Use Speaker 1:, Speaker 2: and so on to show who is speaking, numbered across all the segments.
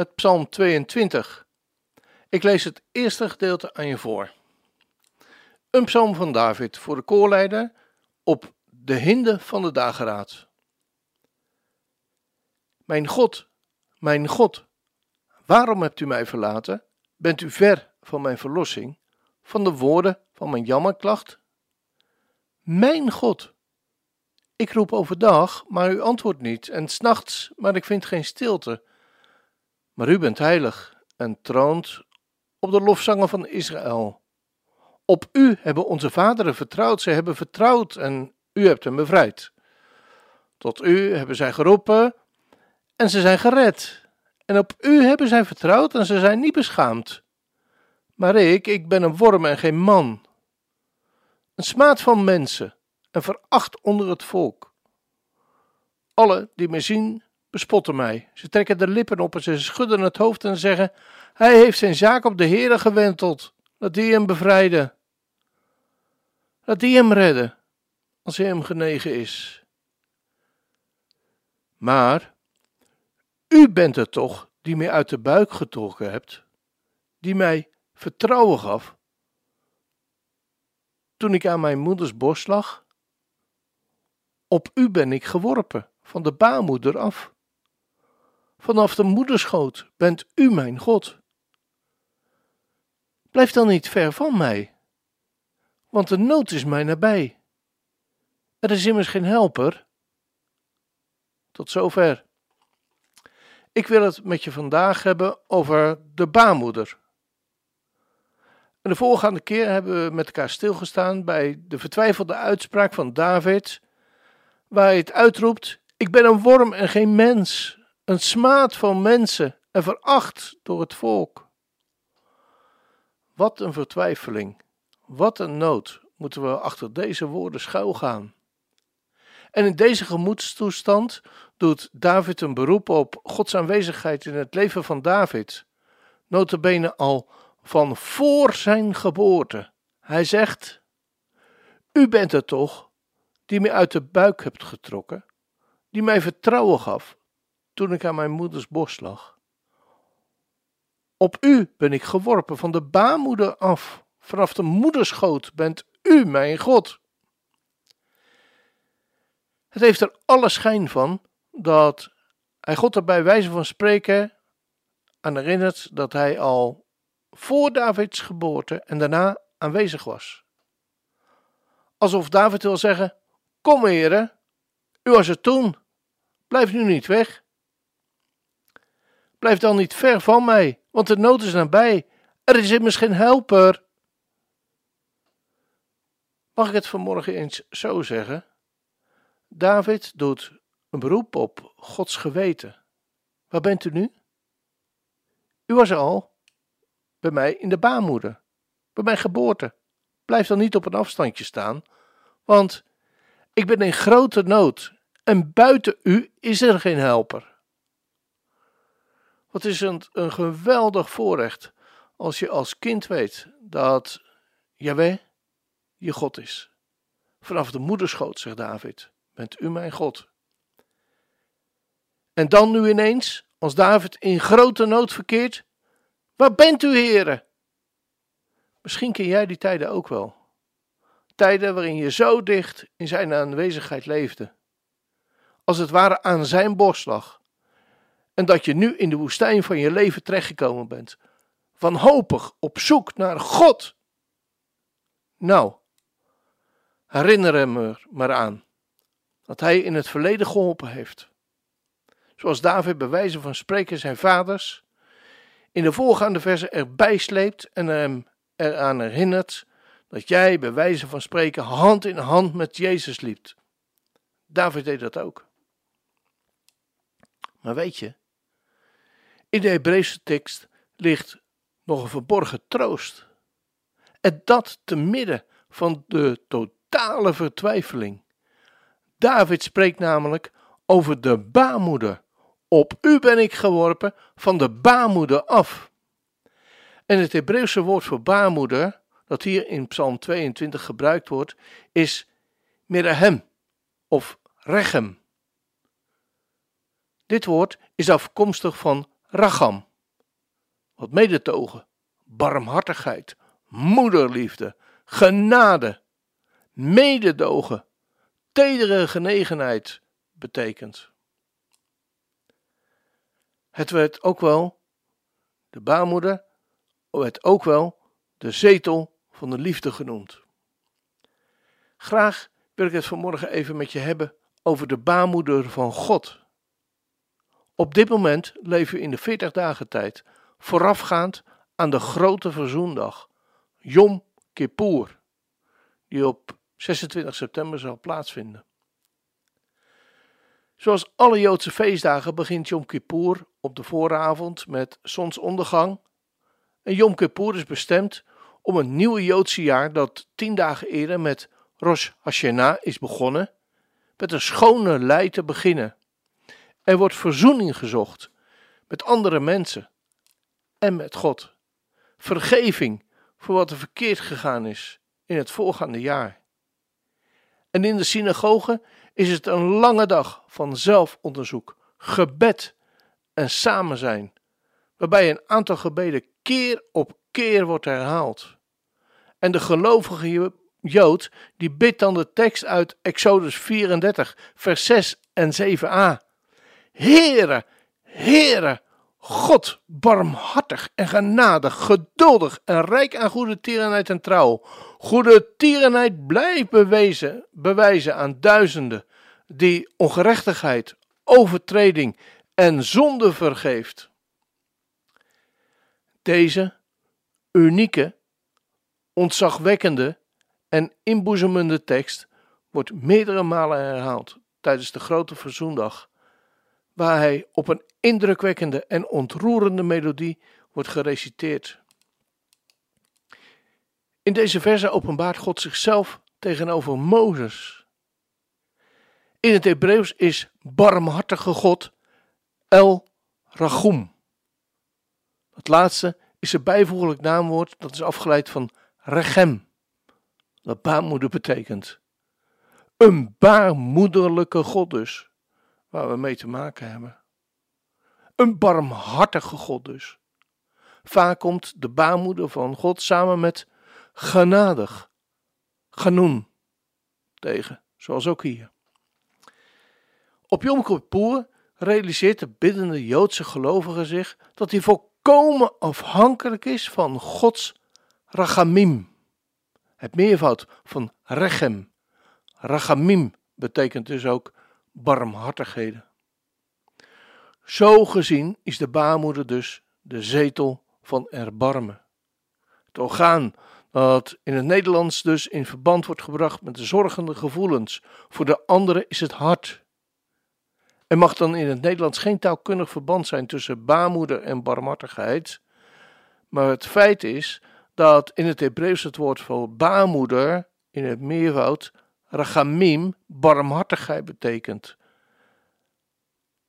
Speaker 1: met Psalm 22. Ik lees het eerste gedeelte aan je voor. Een psalm van David voor de koorleider op de hinde van de dageraad. Mijn God, mijn God, waarom hebt u mij verlaten? Bent u ver van mijn verlossing, van de woorden van mijn jammerklacht? Mijn God, ik roep overdag, maar u antwoordt niet, en s'nachts, maar ik vind geen stilte. Maar u bent heilig en troont op de lofzangen van Israël. Op u hebben onze vaderen vertrouwd, ze hebben vertrouwd en u hebt hen bevrijd. Tot u hebben zij geroepen en ze zijn gered. En op u hebben zij vertrouwd en ze zijn niet beschaamd. Maar ik, ik ben een worm en geen man. Een smaad van mensen en veracht onder het volk. Alle die me zien, bespotten mij. Ze trekken de lippen op en ze schudden het hoofd en zeggen: Hij heeft zijn zaak op de Heere gewenteld. Dat die hem bevrijden. Dat die hem redden, als hij hem genegen is. Maar u bent het toch die mij uit de buik getrokken hebt, die mij vertrouwen gaf toen ik aan mijn moeders borst lag? Op u ben ik geworpen, van de baarmoeder af. Vanaf de moederschoot bent u mijn God. Blijf dan niet ver van mij, want de nood is mij nabij. Er is immers geen helper. Tot zover. Ik wil het met je vandaag hebben over de baarmoeder. En de voorgaande keer hebben we met elkaar stilgestaan bij de vertwijfelde uitspraak van David, waar hij het uitroept: Ik ben een worm en geen mens een smaad van mensen en veracht door het volk. Wat een vertwijfeling, wat een nood moeten we achter deze woorden schuilgaan. En in deze gemoedstoestand doet David een beroep op Gods aanwezigheid in het leven van David, notabene al van voor zijn geboorte. Hij zegt, U bent het toch, die mij uit de buik hebt getrokken, die mij vertrouwen gaf, toen ik aan mijn moeders borst lag. Op u ben ik geworpen van de baarmoeder af. Vanaf de moederschoot bent u mijn God. Het heeft er alle schijn van dat hij God er bij wijze van spreken aan herinnert dat hij al voor Davids geboorte en daarna aanwezig was. Alsof David wil zeggen: Kom, heren, u was er toen, blijf nu niet weg. Blijf dan niet ver van mij, want de nood is nabij. Er is immers geen helper. Mag ik het vanmorgen eens zo zeggen? David doet een beroep op Gods geweten. Waar bent u nu? U was al, bij mij in de baarmoeder, bij mijn geboorte. Blijf dan niet op een afstandje staan, want ik ben in grote nood en buiten u is er geen helper. Wat is het een geweldig voorrecht als je als kind weet dat Yahweh je God is. Vanaf de moederschoot, zegt David, bent u mijn God. En dan nu ineens, als David in grote nood verkeert, waar bent u, heren? Misschien ken jij die tijden ook wel. Tijden waarin je zo dicht in zijn aanwezigheid leefde. Als het ware aan zijn borst lag en dat je nu in de woestijn van je leven terechtgekomen bent. Wanhopig op zoek naar God. Nou, herinner hem er maar aan dat hij in het verleden geholpen heeft. Zoals David bij wijze van spreken zijn vaders in de voorgaande versen erbij sleept en hem eraan herinnert dat jij bij wijze van spreken hand in hand met Jezus liep. David deed dat ook. Maar weet je, In de Hebreeuwse tekst ligt nog een verborgen troost. En dat te midden van de totale vertwijfeling. David spreekt namelijk over de baarmoeder. Op u ben ik geworpen van de baarmoeder af. En het Hebreeuwse woord voor baarmoeder, dat hier in Psalm 22 gebruikt wordt, is mirahem of rechem. Dit woord is afkomstig van racham, wat medetogen, barmhartigheid, moederliefde, genade, mededogen, tedere genegenheid betekent. Het werd ook wel, de baarmoeder werd ook wel de zetel van de liefde genoemd. Graag wil ik het vanmorgen even met je hebben over de baarmoeder van God. Op dit moment leven we in de 40 dagen tijd voorafgaand aan de grote verzoendag, Yom Kippur, die op 26 september zal plaatsvinden. Zoals alle Joodse feestdagen begint Yom Kippur op de vooravond met zonsondergang. En Yom Kippur is bestemd om een nieuwe Joodse jaar dat tien dagen eerder met Rosh Hashanah is begonnen, met een schone lei te beginnen. Er wordt verzoening gezocht met andere mensen en met God. Vergeving voor wat er verkeerd gegaan is in het voorgaande jaar. En in de synagoge is het een lange dag van zelfonderzoek, gebed en samen zijn, waarbij een aantal gebeden keer op keer wordt herhaald. En de gelovige Jood die bidt dan de tekst uit Exodus 34, vers 6 en 7a. Heere, Heere, God, barmhartig en genadig, geduldig en rijk aan goede tierenheid en trouw. Goede tierenheid blijft bewezen, bewijzen aan duizenden die ongerechtigheid, overtreding en zonde vergeeft. Deze unieke, ontzagwekkende en inboezemende tekst wordt meerdere malen herhaald tijdens de grote verzoendag waar hij op een indrukwekkende en ontroerende melodie wordt gereciteerd. In deze verse openbaart God zichzelf tegenover Mozes. In het Hebreeuws is barmhartige God El Rachum. Het laatste is een bijvoeglijk naamwoord dat is afgeleid van Rechem, dat baarmoeder betekent. Een baarmoederlijke God dus waar we mee te maken hebben. Een barmhartige God dus. Vaak komt de baarmoeder van God samen met genadig, genoen tegen, zoals ook hier. Op Yom Kippur realiseert de biddende Joodse gelovige zich dat hij volkomen afhankelijk is van Gods rachamim. Het meervoud van rechem. Rachamim betekent dus ook barmhartigheden. Zo gezien is de baarmoeder dus de zetel van erbarmen. Het orgaan dat in het Nederlands dus in verband wordt gebracht met de zorgende gevoelens voor de andere is het hart. Er mag dan in het Nederlands geen taalkundig verband zijn tussen baarmoeder en barmhartigheid, maar het feit is dat in het Hebreeuws het woord voor baarmoeder in het meervoud Rachamim barmhartigheid betekent.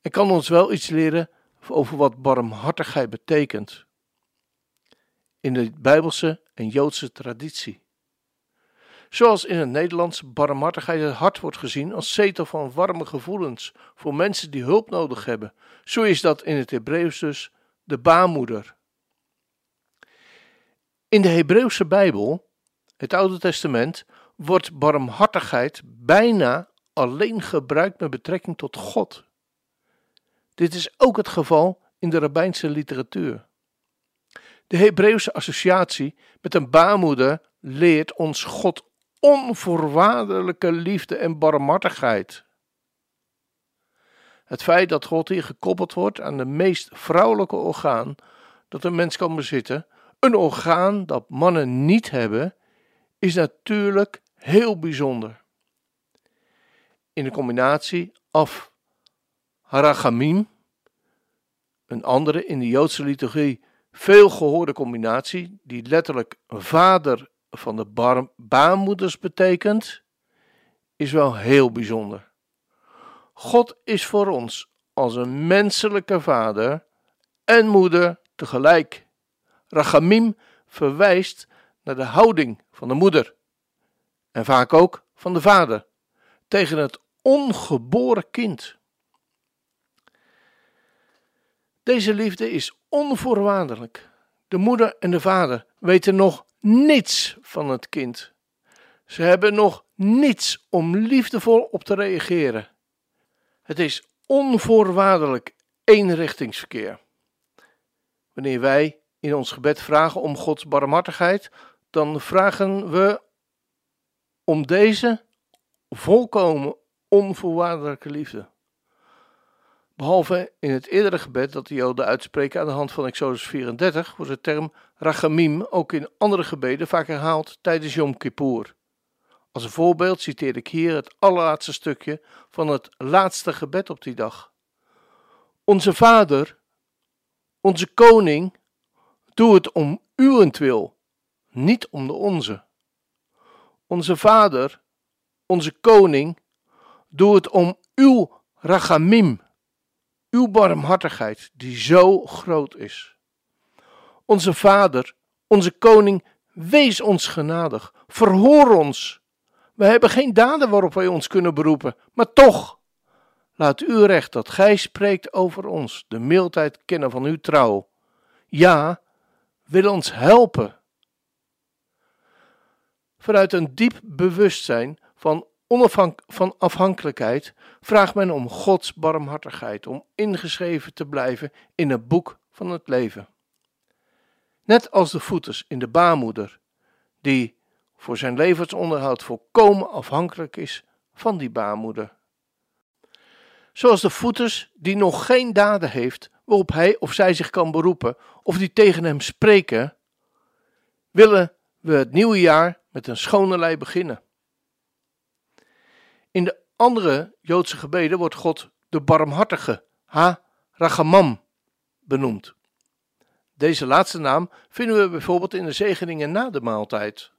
Speaker 1: Ik kan ons wel iets leren over wat barmhartigheid betekent in de Bijbelse en Joodse traditie. Zoals in het Nederlands barmhartigheid het hart wordt gezien als zetel van warme gevoelens voor mensen die hulp nodig hebben, zo is dat in het Hebreeuws dus de baarmoeder. In de Hebreeuwse Bijbel, het Oude Testament, wordt barmhartigheid bijna alleen gebruikt met betrekking tot God. Dit is ook het geval in de rabbijnse literatuur. De Hebreeuwse associatie met een baarmoeder leert ons God onvoorwaardelijke liefde en barmhartigheid. Het feit dat God hier gekoppeld wordt aan de meest vrouwelijke orgaan dat een mens kan bezitten, een orgaan dat mannen niet hebben, is natuurlijk heel bijzonder. In de combinatie af harachamim, Een andere in de Joodse liturgie veel gehoorde combinatie, die letterlijk vader van de baarmoeders betekent, is wel heel bijzonder. God is voor ons als een menselijke vader en moeder tegelijk. Rachamim verwijst naar de houding van de moeder en vaak ook van de vader tegen het ongeboren kind. Deze liefde is onvoorwaardelijk. De moeder en de vader weten nog niets van het kind. Ze hebben nog niets om liefdevol op te reageren. Het is onvoorwaardelijk eenrichtingsverkeer. Wanneer wij in ons gebed vragen om Gods barmhartigheid, dan vragen we om deze volkomen onvoorwaardelijke liefde. Behalve in het eerdere gebed dat de Joden uitspreken aan de hand van Exodus 34, wordt de term rachamim ook in andere gebeden vaak herhaald tijdens Yom Kippur. Als een voorbeeld citeer ik hier het allerlaatste stukje van het laatste gebed op die dag. Onze Vader, onze Koning, doe het om uwentwil, niet om de onze. Onze Vader, onze Koning, doe het om uw rachamim, uw barmhartigheid, die zo groot is. Onze Vader, onze Koning, wees ons genadig, verhoor ons. We hebben geen daden waarop wij ons kunnen beroepen, maar toch, laat uw recht dat gij spreekt over ons, de mildheid kennen van uw trouw. Ja, wil ons helpen. Vanuit een diep bewustzijn van van afhankelijkheid vraagt men om Gods barmhartigheid, om ingeschreven te blijven in het boek van het leven. Net als de voeters in de baarmoeder, die voor zijn levensonderhoud volkomen afhankelijk is van die baarmoeder. Zoals de voeters die nog geen daden heeft waarop hij of zij zich kan beroepen of die tegen hem spreken, willen we het nieuwe jaar met een schone lei beginnen. In de andere Joodse gebeden wordt God de barmhartige, Ha Rachamam, benoemd. Deze laatste naam vinden we bijvoorbeeld in de zegeningen na de maaltijd.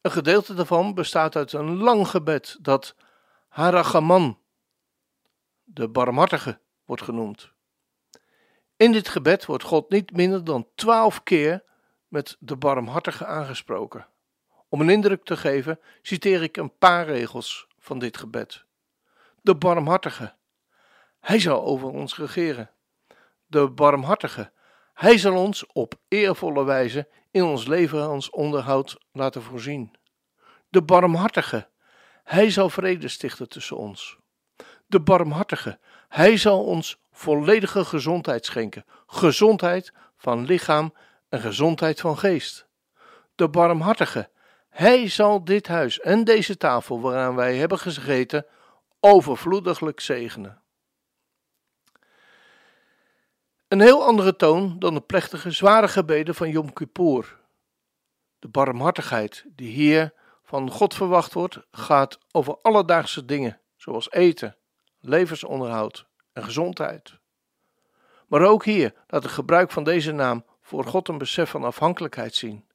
Speaker 1: Een gedeelte daarvan bestaat uit een lang gebed dat Harachaman, de barmhartige, wordt genoemd. In dit gebed wordt God niet minder dan twaalf keer met de barmhartige aangesproken. Om een indruk te geven, citeer ik een paar regels van dit gebed. De barmhartige, hij zal over ons regeren. De barmhartige, hij zal ons op eervolle wijze in ons leven ons onderhoud laten voorzien. De barmhartige, hij zal vrede stichten tussen ons. De barmhartige, hij zal ons volledige gezondheid schenken, gezondheid van lichaam en gezondheid van geest. De barmhartige, hij zal dit huis en deze tafel waaraan wij hebben gezeten overvloediglijk zegenen. Een heel andere toon dan de plechtige zware gebeden van Yom Kippur. De barmhartigheid die hier van God verwacht wordt, gaat over alledaagse dingen, zoals eten, levensonderhoud en gezondheid. Maar ook hier laat het gebruik van deze naam voor God een besef van afhankelijkheid zien.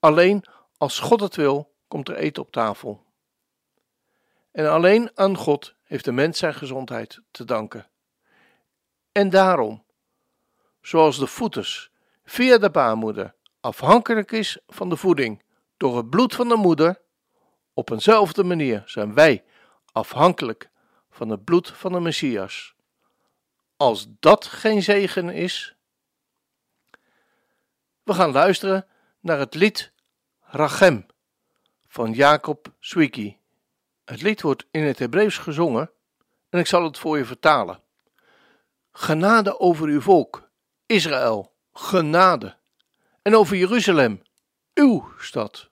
Speaker 1: Alleen als God het wil, komt er eten op tafel. En alleen aan God heeft de mens zijn gezondheid te danken. En daarom, zoals de voeters via de baarmoeder afhankelijk is van de voeding door het bloed van de moeder, op eenzelfde manier zijn wij afhankelijk van het bloed van de Messias. Als dat geen zegen is. We gaan luisteren naar het lied Rachem van Jacob Swiki. Het lied wordt in het Hebreeuws gezongen en ik zal het voor je vertalen. Genade over uw volk, Israël, genade. En over Jeruzalem, uw stad.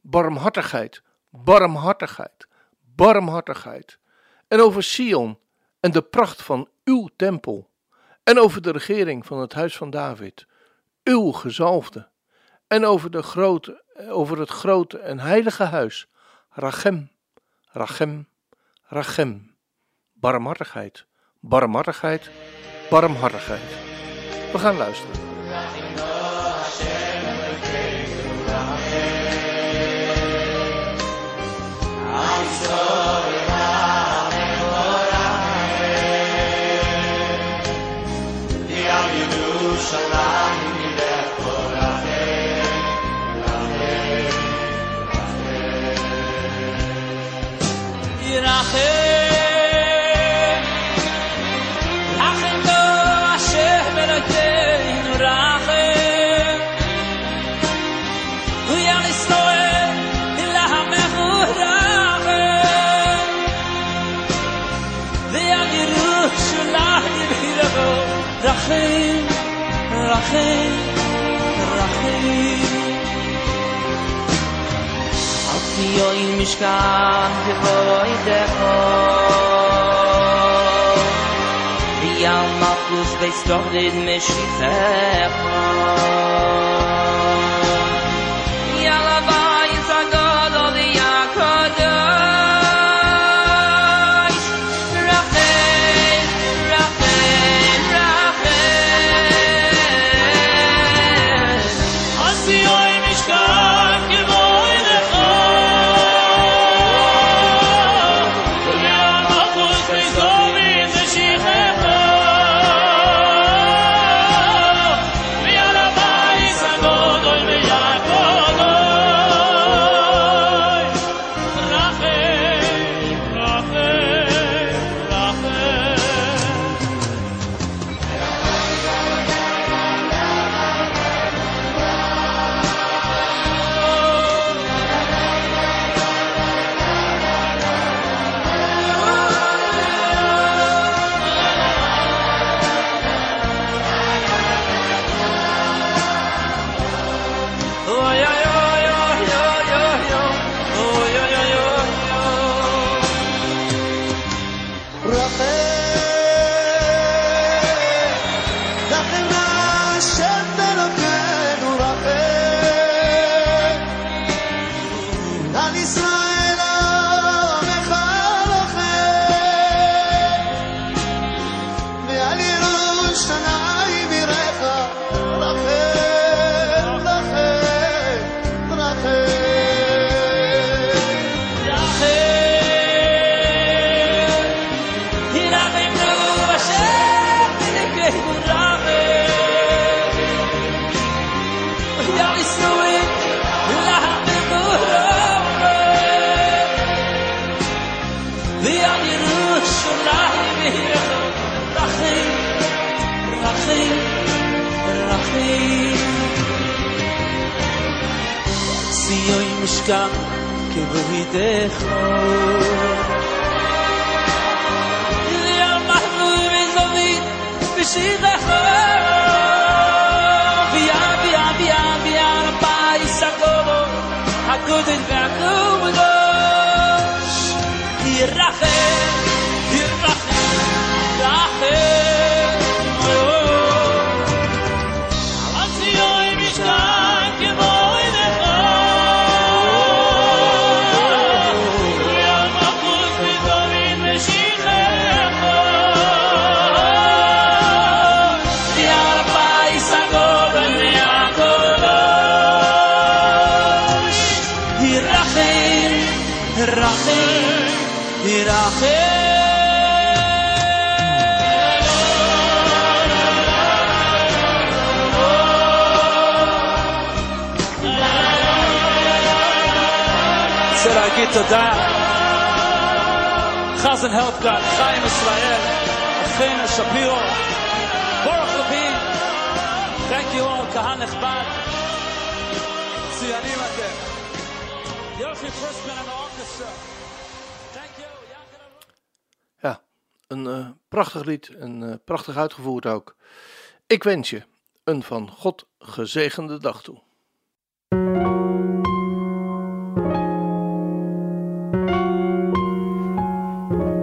Speaker 1: Barmhartigheid, barmhartigheid, barmhartigheid. En over Sion en de pracht van uw tempel. En over de regering van het huis van David, uw gezalfde. En over de grote over het grote en heilige huis. Rachem, Rachem, Rachem. Barmhartigheid, barmhartigheid, barmhartigheid. We gaan luisteren.
Speaker 2: רחל, רחל, רחל. אל תהיו עם משכן כבוי דחו, ויאל מלכוס ויסטור דד משיחךו.
Speaker 3: ציון משכן כבוידךו Liam Mahmoud is of it, Bishid Via, via, via, via, Pai Sakobo, Hakudim Vakudosh, Yirachem, Yirachem, Yirachem, Rachem, רוצה להגיד תודה. חזן הלפגרד, חיים ישראל, אחינו שפירו, ברוך לבין, Thank you all, קהל נכבד, מצוינים אתם.
Speaker 1: ja, een eh, prachtig lied en eh, prachtig uitgevoerd ook. Ik wens je een van God gezegende dag toe.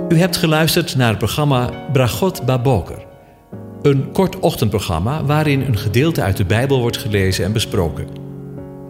Speaker 4: U hebt geluisterd naar het programma Bragot Baboker. Een kort ochtendprogramma waarin een gedeelte uit de Bijbel wordt gelezen en besproken.